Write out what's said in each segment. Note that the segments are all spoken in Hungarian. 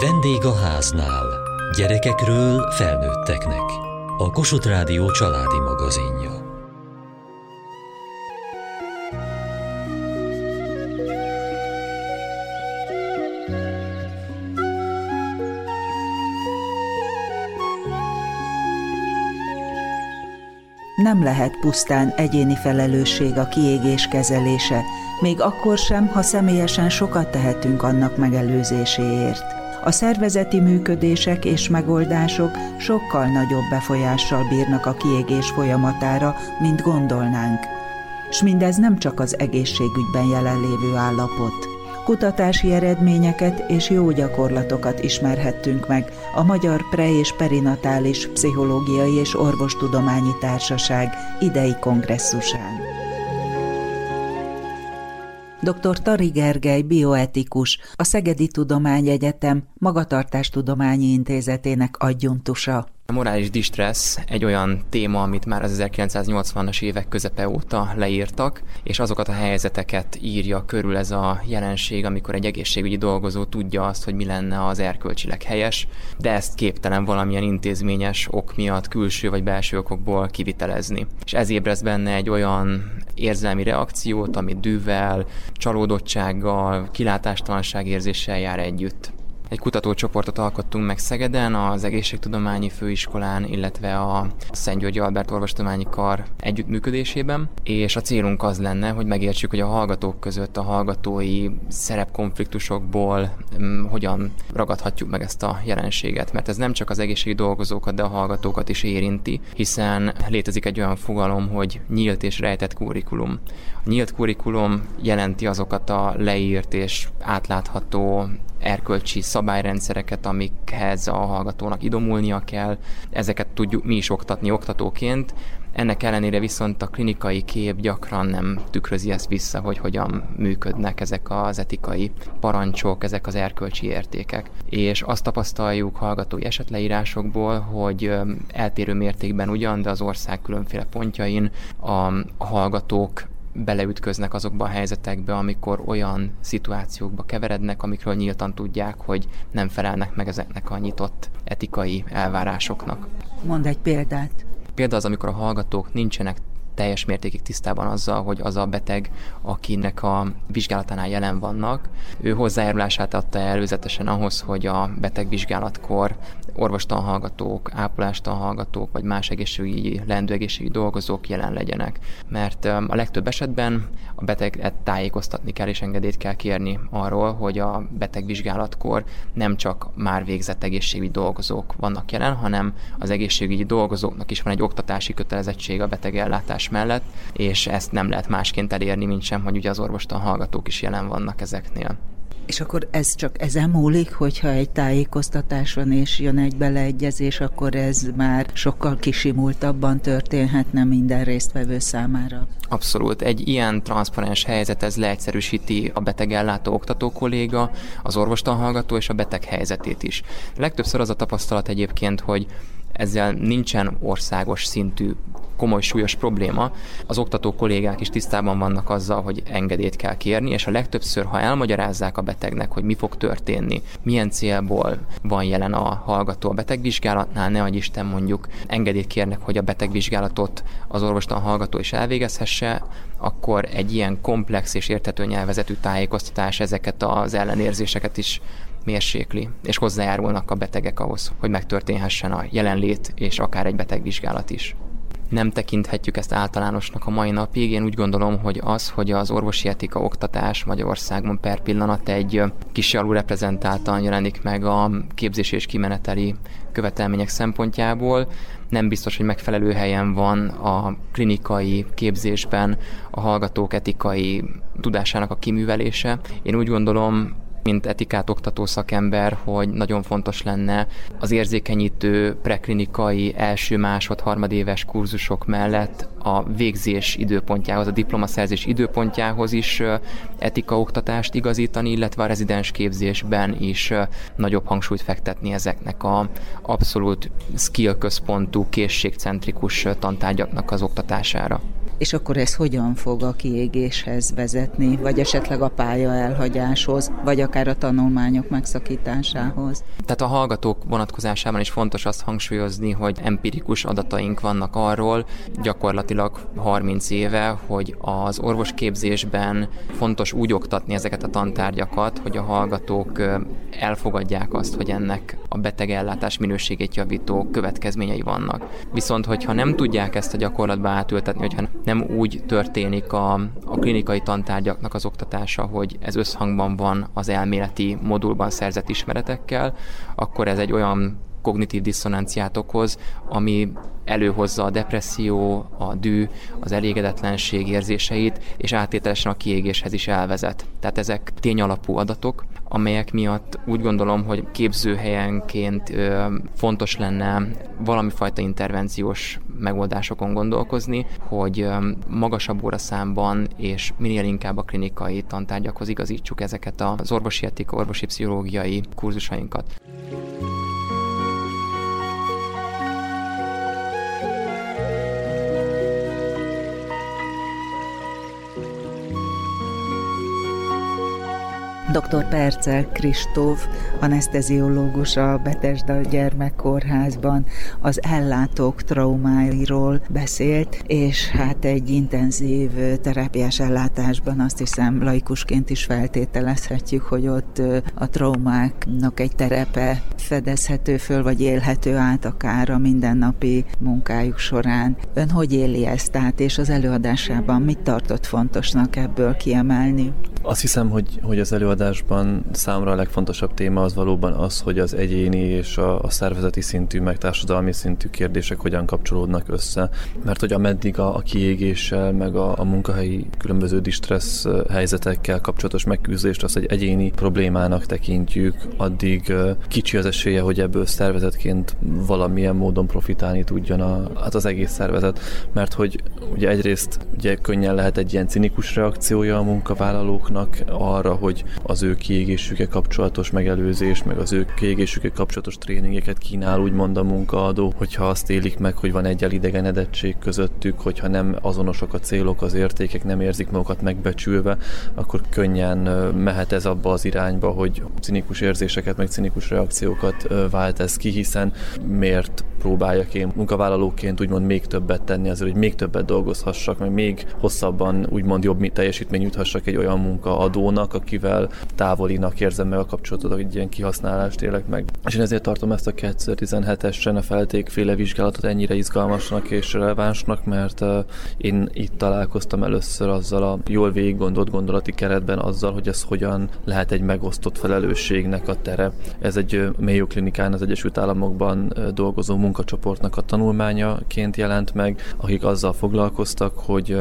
Vendég a háznál. Gyerekekről felnőtteknek. A Kossuth Rádió családi magazinja. Nem lehet pusztán egyéni felelősség a kiégés kezelése, még akkor sem, ha személyesen sokat tehetünk annak megelőzéséért. A szervezeti működések és megoldások sokkal nagyobb befolyással bírnak a kiégés folyamatára, mint gondolnánk. S mindez nem csak az egészségügyben jelenlévő állapot. Kutatási eredményeket és jó gyakorlatokat ismerhettünk meg a Magyar Pre- és Perinatális Pszichológiai és Orvostudományi Társaság idei kongresszusán. Dr. Tari Gergely bioetikus, a Szegedi Tudományegyetem Magatartástudományi Intézetének adjuntusa. A morális distressz egy olyan téma, amit már az 1980-as évek közepe óta leírtak, és azokat a helyzeteket írja körül ez a jelenség, amikor egy egészségügyi dolgozó tudja azt, hogy mi lenne az erkölcsileg helyes, de ezt képtelen valamilyen intézményes ok miatt, külső vagy belső okokból kivitelezni. És ez ébreszt benne egy olyan érzelmi reakciót, ami dűvel, csalódottsággal, kilátástalanság érzéssel jár együtt. Egy kutatócsoportot alkottunk meg Szegeden, az Egészségtudományi Főiskolán, illetve a Szent Györgyi Albert Orvostudományi Kar együttműködésében, és a célunk az lenne, hogy megértsük, hogy a hallgatók között a hallgatói szerepkonfliktusokból um, hogyan ragadhatjuk meg ezt a jelenséget, mert ez nem csak az egészségi dolgozókat, de a hallgatókat is érinti, hiszen létezik egy olyan fogalom, hogy nyílt és rejtett kurikulum. A nyílt kurikulum jelenti azokat a leírt és átlátható erkölcsi szabályrendszereket, amikhez a hallgatónak idomulnia kell. Ezeket tudjuk mi is oktatni oktatóként. Ennek ellenére viszont a klinikai kép gyakran nem tükrözi ezt vissza, hogy hogyan működnek ezek az etikai parancsok, ezek az erkölcsi értékek. És azt tapasztaljuk hallgatói esetleírásokból, hogy eltérő mértékben ugyan, de az ország különféle pontjain a hallgatók beleütköznek azokba a helyzetekbe, amikor olyan szituációkba keverednek, amikről nyíltan tudják, hogy nem felelnek meg ezeknek a nyitott etikai elvárásoknak. Mond egy példát. Például az, amikor a hallgatók nincsenek teljes mértékig tisztában azzal, hogy az a beteg, akinek a vizsgálatánál jelen vannak, ő hozzájárulását adta előzetesen ahhoz, hogy a betegvizsgálatkor orvostanhallgatók, ápolástanhallgatók, vagy más egészségügyi, leendő dolgozók jelen legyenek. Mert a legtöbb esetben a beteget tájékoztatni kell és engedélyt kell kérni arról, hogy a betegvizsgálatkor nem csak már végzett egészségügyi dolgozók vannak jelen, hanem az egészségügyi dolgozóknak is van egy oktatási kötelezettség a betegellátás mellett, és ezt nem lehet másként elérni, mint sem, hogy ugye az orvostan hallgatók is jelen vannak ezeknél. És akkor ez csak ezen múlik, hogyha egy tájékoztatás van és jön egy beleegyezés, akkor ez már sokkal kisimultabban történhetne minden résztvevő számára. Abszolút. Egy ilyen transzparens helyzet ez leegyszerűsíti a betegellátó oktató kolléga, az orvostanhallgató és a beteg helyzetét is. Legtöbbször az a tapasztalat egyébként, hogy ezzel nincsen országos szintű komoly súlyos probléma. Az oktató kollégák is tisztában vannak azzal, hogy engedélyt kell kérni, és a legtöbbször, ha elmagyarázzák a betegnek, hogy mi fog történni, milyen célból van jelen a hallgató a betegvizsgálatnál, ne adj Isten mondjuk engedélyt kérnek, hogy a betegvizsgálatot az orvostan hallgató is elvégezhesse, akkor egy ilyen komplex és érthető nyelvezetű tájékoztatás ezeket az ellenérzéseket is mérsékli, és hozzájárulnak a betegek ahhoz, hogy megtörténhessen a jelenlét és akár egy betegvizsgálat is nem tekinthetjük ezt általánosnak a mai napig. Én úgy gondolom, hogy az, hogy az orvosi etika oktatás Magyarországon per pillanat egy kis reprezentáltan jelenik meg a képzés és kimeneteli követelmények szempontjából, nem biztos, hogy megfelelő helyen van a klinikai képzésben a hallgatók etikai tudásának a kiművelése. Én úgy gondolom, mint etikát oktató szakember, hogy nagyon fontos lenne az érzékenyítő preklinikai első, másod, harmadéves kurzusok mellett a végzés időpontjához, a diplomaszerzés időpontjához is etika oktatást igazítani, illetve a rezidens képzésben is nagyobb hangsúlyt fektetni ezeknek a abszolút skill központú, készségcentrikus tantárgyaknak az oktatására. És akkor ez hogyan fog a kiégéshez vezetni, vagy esetleg a pálya elhagyáshoz, vagy akár a tanulmányok megszakításához? Tehát a hallgatók vonatkozásában is fontos azt hangsúlyozni, hogy empirikus adataink vannak arról, gyakorlatilag 30 éve, hogy az orvosképzésben fontos úgy oktatni ezeket a tantárgyakat, hogy a hallgatók elfogadják azt, hogy ennek a betegellátás minőségét javító következményei vannak. Viszont, hogyha nem tudják ezt a gyakorlatba átültetni, hogyha nem úgy történik a, a klinikai tantárgyaknak az oktatása, hogy ez összhangban van az elméleti modulban szerzett ismeretekkel, akkor ez egy olyan kognitív diszonanciát okoz, ami előhozza a depresszió, a dű, az elégedetlenség érzéseit, és áttételesen a kiégéshez is elvezet. Tehát ezek tényalapú adatok, amelyek miatt úgy gondolom, hogy képzőhelyenként fontos lenne valami fajta intervenciós megoldásokon gondolkozni, hogy magasabb óraszámban és minél inkább a klinikai tantárgyakhoz igazítsuk ezeket az orvosi etika, orvosi pszichológiai kurzusainkat. Dr. Percel Kristóf, anesteziológus a Betesda gyermekkórházban az ellátók traumáiról beszélt, és hát egy intenzív terápiás ellátásban azt hiszem laikusként is feltételezhetjük, hogy ott a traumáknak egy terepe fedezhető föl, vagy élhető át akár a mindennapi munkájuk során. Ön hogy éli ezt át, és az előadásában mit tartott fontosnak ebből kiemelni? Azt hiszem, hogy, hogy az előadásban számra a legfontosabb téma az valóban az, hogy az egyéni és a, a szervezeti szintű, meg társadalmi szintű kérdések hogyan kapcsolódnak össze. Mert hogy ameddig a, a kiégéssel, meg a, a munkahelyi különböző distressz helyzetekkel kapcsolatos megküzdést azt egy egyéni problémának tekintjük, addig kicsi az esélye, hogy ebből szervezetként valamilyen módon profitálni tudjon a, hát az egész szervezet. Mert hogy ugye egyrészt ugye könnyen lehet egy ilyen cinikus reakciója a munkavállalók diákoknak arra, hogy az ő kiégésükkel kapcsolatos megelőzés, meg az ő kiégésükkel kapcsolatos tréningeket kínál úgymond a munkaadó, hogyha azt élik meg, hogy van egy elidegenedettség közöttük, hogyha nem azonosak a célok, az értékek, nem érzik magukat megbecsülve, akkor könnyen mehet ez abba az irányba, hogy cinikus érzéseket, meg cinikus reakciókat vált ez ki, hiszen miért próbáljak én munkavállalóként úgymond még többet tenni azért, hogy még többet dolgozhassak, meg még hosszabban úgymond jobb teljesítmény juthassak egy olyan munka munkaadónak, akivel távolinak érzem meg a kapcsolatot, hogy ilyen kihasználást élek meg. És én ezért tartom ezt a 2017-es a feltékféle vizsgálatot ennyire izgalmasnak és relevánsnak, mert én itt találkoztam először azzal a jól végig gondolt gondolati keretben azzal, hogy ez hogyan lehet egy megosztott felelősségnek a tere. Ez egy Mayo Klinikán az Egyesült Államokban dolgozó munkacsoportnak a tanulmányaként jelent meg, akik azzal foglalkoztak, hogy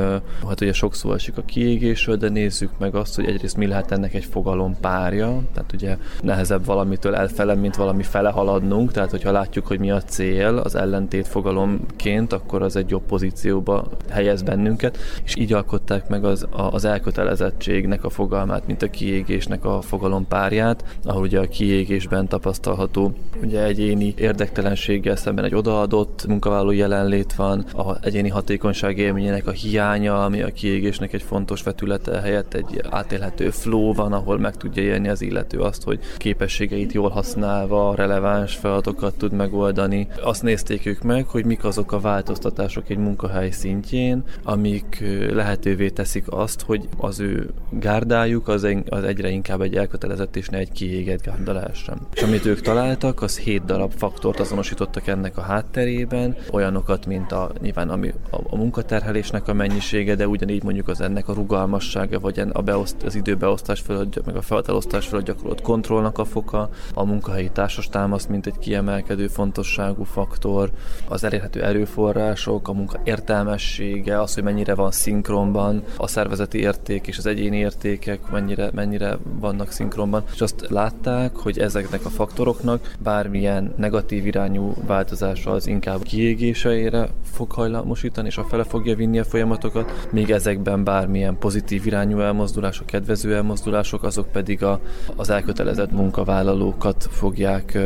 hát ugye sok szó esik a kiégésről, de nézzük meg azt, hogy egyrészt mi lehet ennek egy fogalom párja, tehát ugye nehezebb valamitől elfele, mint valami fele haladnunk, tehát hogyha látjuk, hogy mi a cél az ellentét fogalomként, akkor az egy jobb pozícióba helyez bennünket, és így alkották meg az, az elkötelezettségnek a fogalmát, mint a kiégésnek a fogalom párját, ahol ugye a kiégésben tapasztalható ugye egyéni érdektelenséggel szemben egy odaadott munkavállaló jelenlét van, a egyéni hatékonyság élményének a hiánya, ami a kiégésnek egy fontos vetülete helyett egy átélhető flow van, ahol meg tudja élni az illető azt, hogy képességeit jól használva releváns feladatokat tud megoldani. Azt nézték ők meg, hogy mik azok a változtatások egy munkahely szintjén, amik lehetővé teszik azt, hogy az ő gárdájuk az, az egyre inkább egy elkötelezett és ne egy kiégett gárda lehessen. És amit ők találtak, az hét darab faktort azonosítottak ennek a hátterében, olyanokat, mint a nyilván ami a, a munkaterhelésnek a mennyisége, de ugyanígy mondjuk az ennek a rugalmassága, vagy a beosztás az időbeosztás fölött, meg a felatelosztás fölött gyakorolt kontrollnak a foka, a munkahelyi társas támasz, mint egy kiemelkedő fontosságú faktor, az elérhető erőforrások, a munka értelmessége, az, hogy mennyire van szinkronban, a szervezeti érték és az egyéni értékek mennyire, mennyire vannak szinkronban, és azt látták, hogy ezeknek a faktoroknak bármilyen negatív irányú változása az inkább kiégéseire fog hajlamosítani, és a fele fogja vinni a folyamatokat, míg ezekben bármilyen pozitív irányú elmozdulás a kedvező elmozdulások, azok pedig a, az elkötelezett munkavállalókat fogják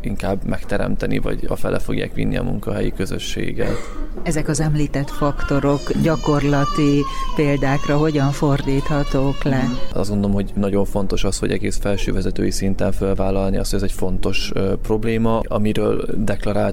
inkább megteremteni, vagy a fele fogják vinni a munkahelyi közösséget. Ezek az említett faktorok gyakorlati példákra hogyan fordíthatók le? Azt gondolom, hogy nagyon fontos az, hogy egész felsővezetői szinten felvállalni azt, hogy ez egy fontos probléma, amiről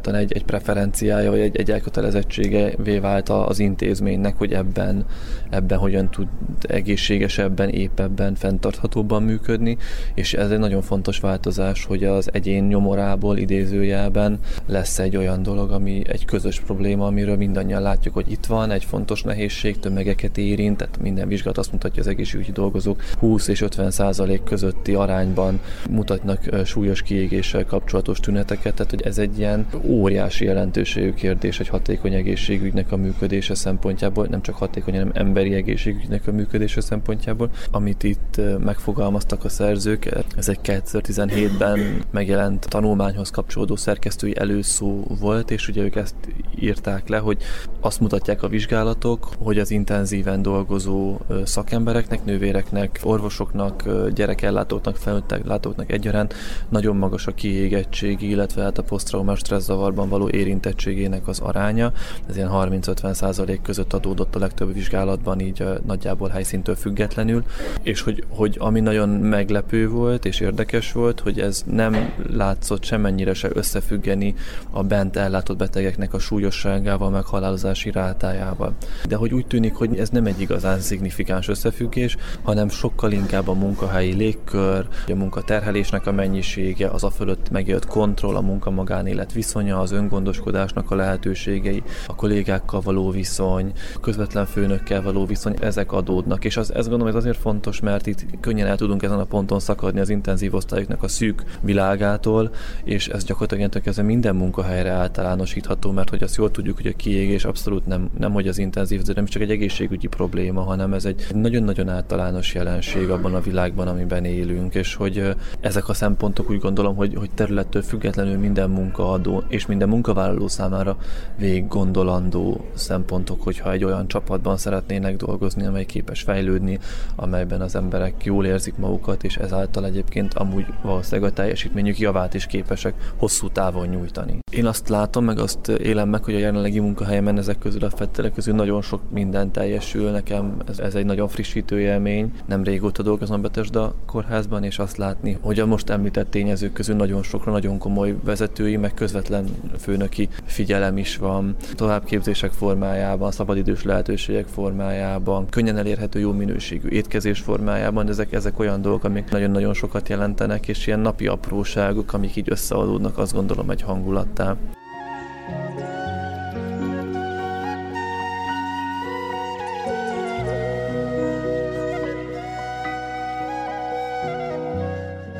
deklaráltan egy, egy preferenciája, vagy egy, egy elkötelezettsége vált az intézménynek, hogy ebben, ebben hogyan tud egészségesebben, épebben, fenntarthatóbban működni, és ez egy nagyon fontos változás, hogy az egyén nyomorából idézőjelben lesz egy olyan dolog, ami egy közös probléma, amiről mindannyian látjuk, hogy itt van, egy fontos nehézség, tömegeket érint, tehát minden vizsgálat azt mutatja, az egészségügyi dolgozók 20 és 50 százalék közötti arányban mutatnak súlyos kiégéssel kapcsolatos tüneteket, tehát hogy ez egy ilyen óriási jelentőségű kérdés egy hatékony egészségügynek a működése szempontjából, nem csak hatékony, hanem emberi egészségügynek a működése szempontjából. Amit itt megfogalmaztak a szerzők, ez egy 2017-ben megjelent tanulmányhoz kapcsolódó szerkesztői előszó volt, és ugye ők ezt írták le, hogy azt mutatják a vizsgálatok, hogy az intenzíven dolgozó szakembereknek, nővéreknek, orvosoknak, gyerekellátóknak, felnőttek látóknak egyaránt nagyon magas a kiégettség, illetve hát a posztraumás stresszavarban való érintettségének az aránya. Ez ilyen 30-50 százalék között adódott a legtöbb vizsgálatban, így nagyjából helyszíntől függetlenül. És hogy, hogy ami nagyon meglepő volt és érdekes volt, hogy ez nem látszott semennyire se összefüggeni a bent ellátott betegeknek a súlyosságával, meg halálozási rátájával. De hogy úgy tűnik, hogy ez nem egy igazán szignifikáns összefüggés, hanem sokkal inkább a munkahelyi légkör, a munkaterhelésnek a mennyisége, az a fölött megjött kontroll, a munka-magánélet viszonya, az öngondoskodásnak a lehetőségei, a kollégákkal való viszony, közvetlen főnökkel való viszony, ezek adódnak. És az, ez gondolom, ez azért fontos, mert itt könnyen el tudunk ezen a ponton szakadni az intenzív osztályoknak a szűk világától, és ez gyakorlatilag kezdve minden munkahelyre általánosítható, mert hogy azt jól tudjuk, hogy a kiégés abszolút nem, nem hogy az intenzív, de nem csak egy egészségügyi probléma, hanem ez egy nagyon-nagyon általános jelenség abban a világban, amiben élünk, és hogy ezek a szempontok úgy gondolom, hogy, hogy területtől függetlenül minden munkaadó és minden munkavállaló számára végig gondolandó szempontok, hogyha egy olyan csapatban szeretnének dolgozni, amely képes fejlődni, amelyben az emberek jól érzik magukat, és ezáltal egyébként amúgy valószínűleg a teljesítményük javát is képesek hosszú távon nyújtani. Én azt látom, meg azt élem meg, hogy a jelenlegi munkahelyemen ezek közül a fettelek közül nagyon sok minden teljesül. Nekem ez, ez egy nagyon frissítő élmény. Nem régóta dolgozom Betesda kórházban, és azt látni, hogy a most említett tényezők közül nagyon sokra nagyon komoly vezetői, meg közvetlen főnöki figyelem is van. Továbbképzések formájában, szabadidős lehetőségek formájában, könnyen elérhető jó minőségű étkezés formájában, ezek, ezek olyan dolgok, amik nagyon-nagyon sokat jelentenek, és ilyen napi apróságok, amik így összeadódnak, azt gondolom egy hangulattá.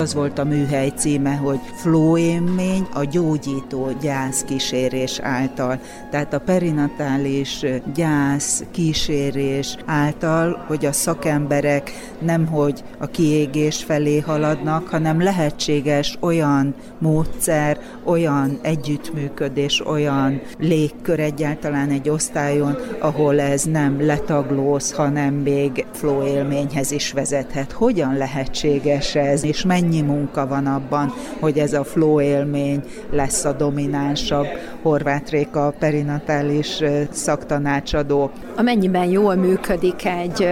Az volt a műhely címe, hogy Flow élmény a gyógyító gyász kísérés által. Tehát a perinatális gyász kísérés által, hogy a szakemberek nemhogy a kiégés felé haladnak, hanem lehetséges olyan módszer, olyan együttműködés, olyan légkör egyáltalán egy osztályon, ahol ez nem letaglóz, hanem még flow élményhez is vezethet. Hogyan lehetséges ez, és mennyi mennyi munka van abban, hogy ez a flow élmény lesz a dominánsabb. Horváth Réka perinatális szaktanácsadó. Amennyiben jól működik egy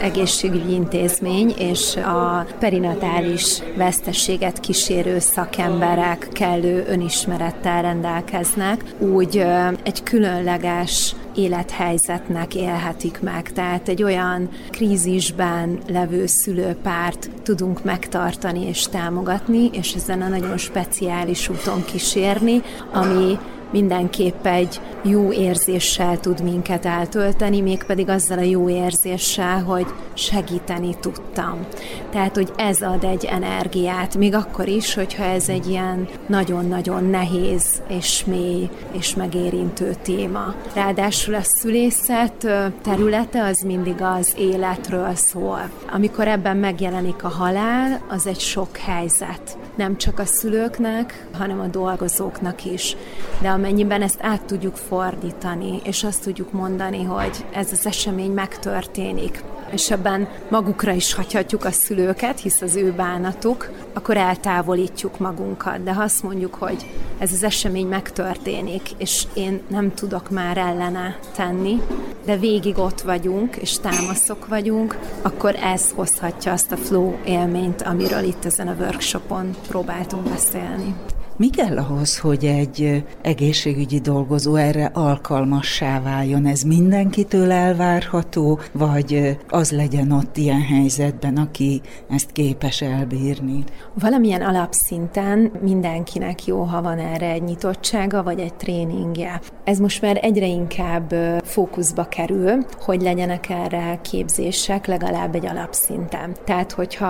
egészségügyi intézmény, és a perinatális vesztességet kísérő szakemberek kellő önismerettel rendelkeznek, úgy egy különleges élethelyzetnek élhetik meg. Tehát egy olyan krízisben levő szülőpárt tudunk megtartani és támogatni, és ezen a nagyon speciális úton kísérni, ami mindenképp egy jó érzéssel tud minket eltölteni, mégpedig azzal a jó érzéssel, hogy segíteni tudtam. Tehát, hogy ez ad egy energiát, még akkor is, hogyha ez egy ilyen nagyon-nagyon nehéz és mély és megérintő téma. Ráadásul a szülészet területe az mindig az életről szól. Amikor ebben megjelenik a halál, az egy sok helyzet. Nem csak a szülőknek, hanem a dolgozóknak is. De amennyiben ezt át tudjuk fordítani, és azt tudjuk mondani, hogy ez az esemény megtörténik, és ebben magukra is hagyhatjuk a szülőket, hisz az ő bánatuk, akkor eltávolítjuk magunkat. De ha azt mondjuk, hogy ez az esemény megtörténik, és én nem tudok már ellene tenni, de végig ott vagyunk, és támaszok vagyunk, akkor ez hozhatja azt a flow élményt, amiről itt ezen a workshopon próbáltunk beszélni. Mi kell ahhoz, hogy egy egészségügyi dolgozó erre alkalmassá váljon? Ez mindenkitől elvárható, vagy az legyen ott ilyen helyzetben, aki ezt képes elbírni? Valamilyen alapszinten mindenkinek jó, ha van erre egy nyitottsága, vagy egy tréningje. Ez most már egyre inkább fókuszba kerül, hogy legyenek erre képzések legalább egy alapszinten. Tehát, hogyha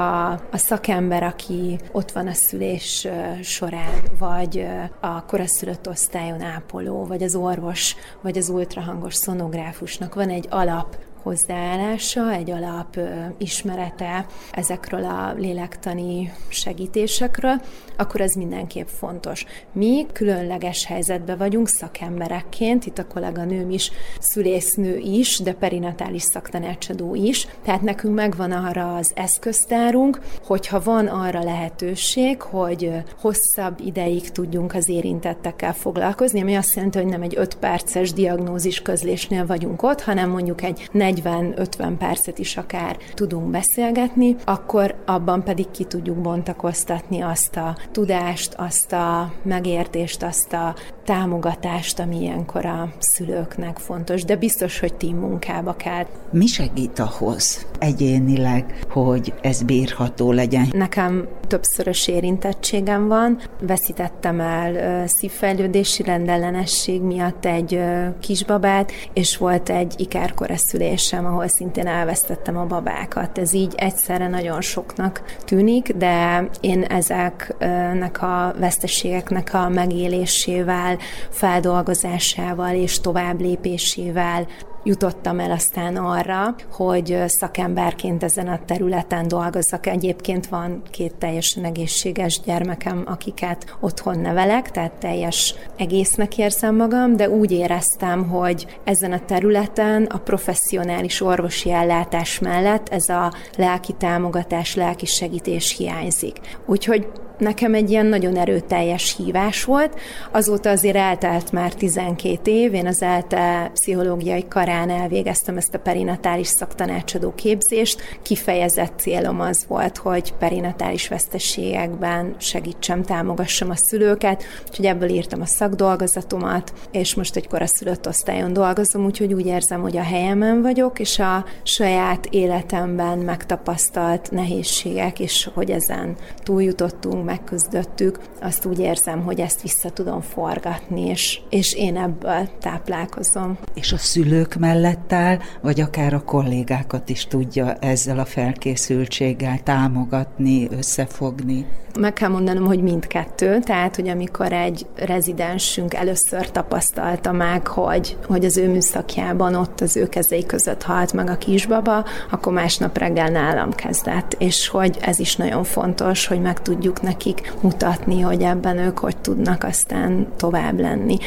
a szakember, aki ott van a szülés során, vagy a koraszülött osztályon ápoló, vagy az orvos, vagy az ultrahangos szonográfusnak van egy alap hozzáállása, egy alap ismerete ezekről a lélektani segítésekről, akkor ez mindenképp fontos. Mi különleges helyzetben vagyunk szakemberekként, itt a kolléganőm is, szülésznő is, de perinatális szaktanácsadó is, tehát nekünk megvan arra az eszköztárunk, hogyha van arra lehetőség, hogy hosszabb ideig tudjunk az érintettekkel foglalkozni, ami azt jelenti, hogy nem egy 5 perces diagnózis közlésnél vagyunk ott, hanem mondjuk egy 40-50 percet is akár tudunk beszélgetni, akkor abban pedig ki tudjuk bontakoztatni azt a tudást, azt a megértést, azt a támogatást, ami ilyenkor a szülőknek fontos, de biztos, hogy team munkába kell. Mi segít ahhoz egyénileg, hogy ez bírható legyen? Nekem többszörös érintettségem van. Veszítettem el szívfejlődési rendellenesség miatt egy kisbabát, és volt egy ikárkoreszülésem, ahol szintén elvesztettem a babákat. Ez így egyszerre nagyon soknak tűnik, de én ezeknek a veszteségeknek a megélésével, feldolgozásával és tovább lépésével jutottam el aztán arra, hogy szakemberként ezen a területen dolgozzak. Egyébként van két teljesen egészséges gyermekem, akiket otthon nevelek, tehát teljes egésznek érzem magam, de úgy éreztem, hogy ezen a területen a professzionális orvosi ellátás mellett ez a lelki támogatás, lelki segítés hiányzik. Úgyhogy nekem egy ilyen nagyon erőteljes hívás volt. Azóta azért eltelt már 12 év, én az ELTE pszichológiai karán elvégeztem ezt a perinatális szaktanácsadó képzést. Kifejezett célom az volt, hogy perinatális veszteségekben segítsem, támogassam a szülőket, úgyhogy ebből írtam a szakdolgozatomat, és most egy koraszülött osztályon dolgozom, úgyhogy úgy érzem, hogy a helyemen vagyok, és a saját életemben megtapasztalt nehézségek, és hogy ezen túljutottunk, megküzdöttük, azt úgy érzem, hogy ezt vissza tudom forgatni, és, és én ebből táplálkozom. És a szülők mellett áll, vagy akár a kollégákat is tudja ezzel a felkészültséggel támogatni, összefogni? Meg kell mondanom, hogy mindkettő, tehát, hogy amikor egy rezidensünk először tapasztalta meg, hogy, hogy az ő műszakjában ott az ő kezei között halt meg a kisbaba, akkor másnap reggel nálam kezdett, és hogy ez is nagyon fontos, hogy meg tudjuk nekik mutatni, hogy ebben ők hogy tudnak aztán tovább lenni.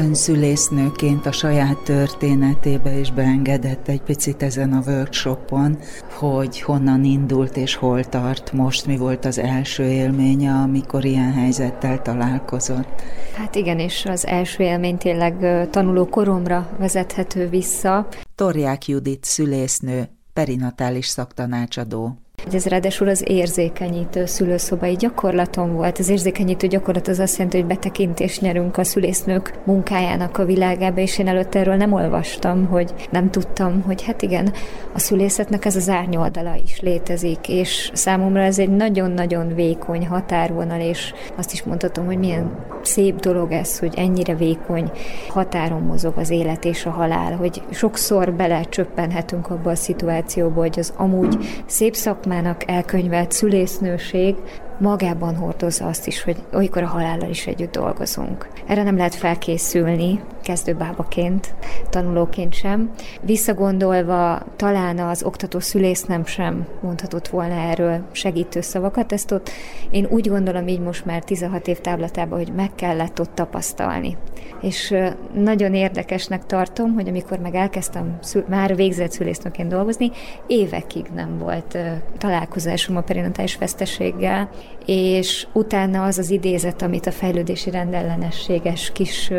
Önszülésznőként a saját történetébe is beengedett egy picit ezen a workshopon, hogy honnan indult és hol tart most, mi volt az első élménye, amikor ilyen helyzettel találkozott. Hát igen, és az első élmény tényleg tanuló koromra vezethető vissza. Torják Judit szülésznő, perinatális szaktanácsadó. Ez ráadásul az érzékenyítő szülőszobai gyakorlatom volt. Az érzékenyítő gyakorlat az azt jelenti, hogy betekintést nyerünk a szülésznők munkájának a világába, és én előtte erről nem olvastam, hogy nem tudtam, hogy hát igen, a szülészetnek ez az árnyoldala is létezik, és számomra ez egy nagyon-nagyon vékony határvonal, és azt is mondhatom, hogy milyen szép dolog ez, hogy ennyire vékony határon mozog az élet és a halál, hogy sokszor belecsöppenhetünk abba a szituációba, hogy az amúgy szép szakma szakmának elkönyvelt szülésznőség magában hordozza azt is, hogy olykor a halállal is együtt dolgozunk. Erre nem lehet felkészülni kezdőbábaként, tanulóként sem. Visszagondolva talán az oktató szülész nem sem mondhatott volna erről segítő szavakat, ezt ott én úgy gondolom így most már 16 év táblatában, hogy meg kellett ott tapasztalni. És nagyon érdekesnek tartom, hogy amikor meg elkezdtem már végzett szülésznőként dolgozni, évekig nem volt találkozásom a perinatális veszteséggel, és utána az az idézet, amit a fejlődési rendellenességes kis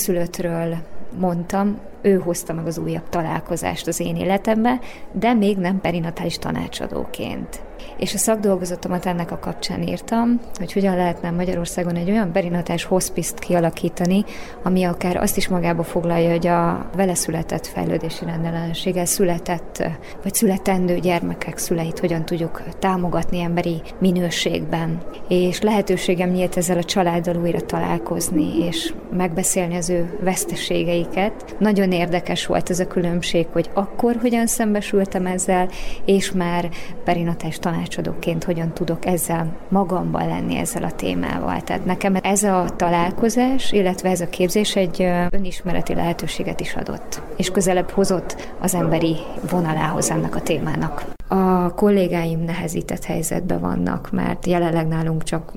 újszülöttről mondtam, ő hozta meg az újabb találkozást az én életembe, de még nem perinatális tanácsadóként. És a szakdolgozatomat ennek a kapcsán írtam, hogy hogyan lehetne Magyarországon egy olyan perinatás hospice kialakítani, ami akár azt is magába foglalja, hogy a vele született fejlődési rendellenességgel született, vagy születendő gyermekek szüleit hogyan tudjuk támogatni emberi minőségben. És lehetőségem nyílt ezzel a családdal újra találkozni, és megbeszélni az ő veszteségeiket. Nagyon érdekes volt ez a különbség, hogy akkor hogyan szembesültem ezzel, és már perinatás tanácsadóként hogyan tudok ezzel magamban lenni ezzel a témával. Tehát nekem ez a találkozás, illetve ez a képzés egy önismereti lehetőséget is adott, és közelebb hozott az emberi vonalához ennek a témának. A kollégáim nehezített helyzetben vannak, mert jelenleg nálunk csak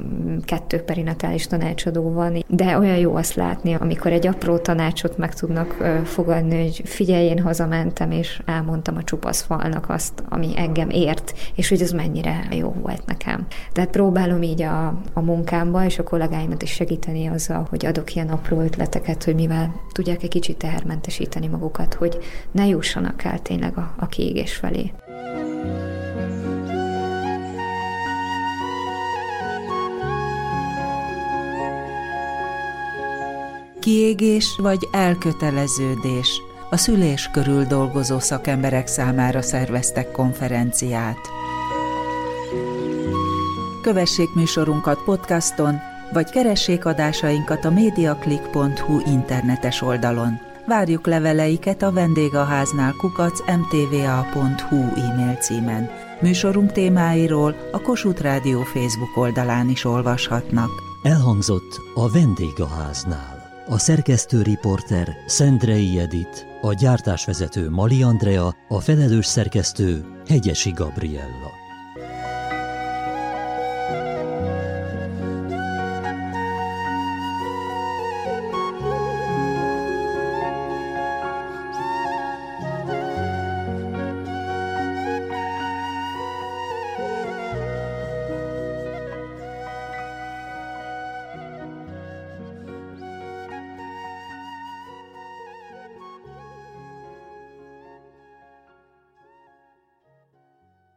kettő perinatális tanácsadó van, de olyan jó azt látni, amikor egy apró tanácsot meg tudnak fogadni, hogy figyelj, én hazamentem, és elmondtam a csupasz falnak azt, ami engem ért, és hogy az mennyire jó volt nekem. Tehát próbálom így a, a munkámba és a kollégáimat is segíteni azzal, hogy adok ilyen apró ötleteket, hogy mivel tudják egy kicsit tehermentesíteni magukat, hogy ne jussanak el tényleg a, a kiégés felé. Kiégés vagy elköteleződés. A szülés körül dolgozó szakemberek számára szerveztek konferenciát. Kövessék műsorunkat podcaston, vagy keressék adásainkat a mediaclick.hu internetes oldalon. Várjuk leveleiket a vendégháznál kukac mtva.hu e-mail címen. Műsorunk témáiról a Kossuth Rádió Facebook oldalán is olvashatnak. Elhangzott a vendégháznál. A szerkesztő riporter Szendrei Edit, a gyártásvezető Mali Andrea, a felelős szerkesztő Hegyesi Gabriella.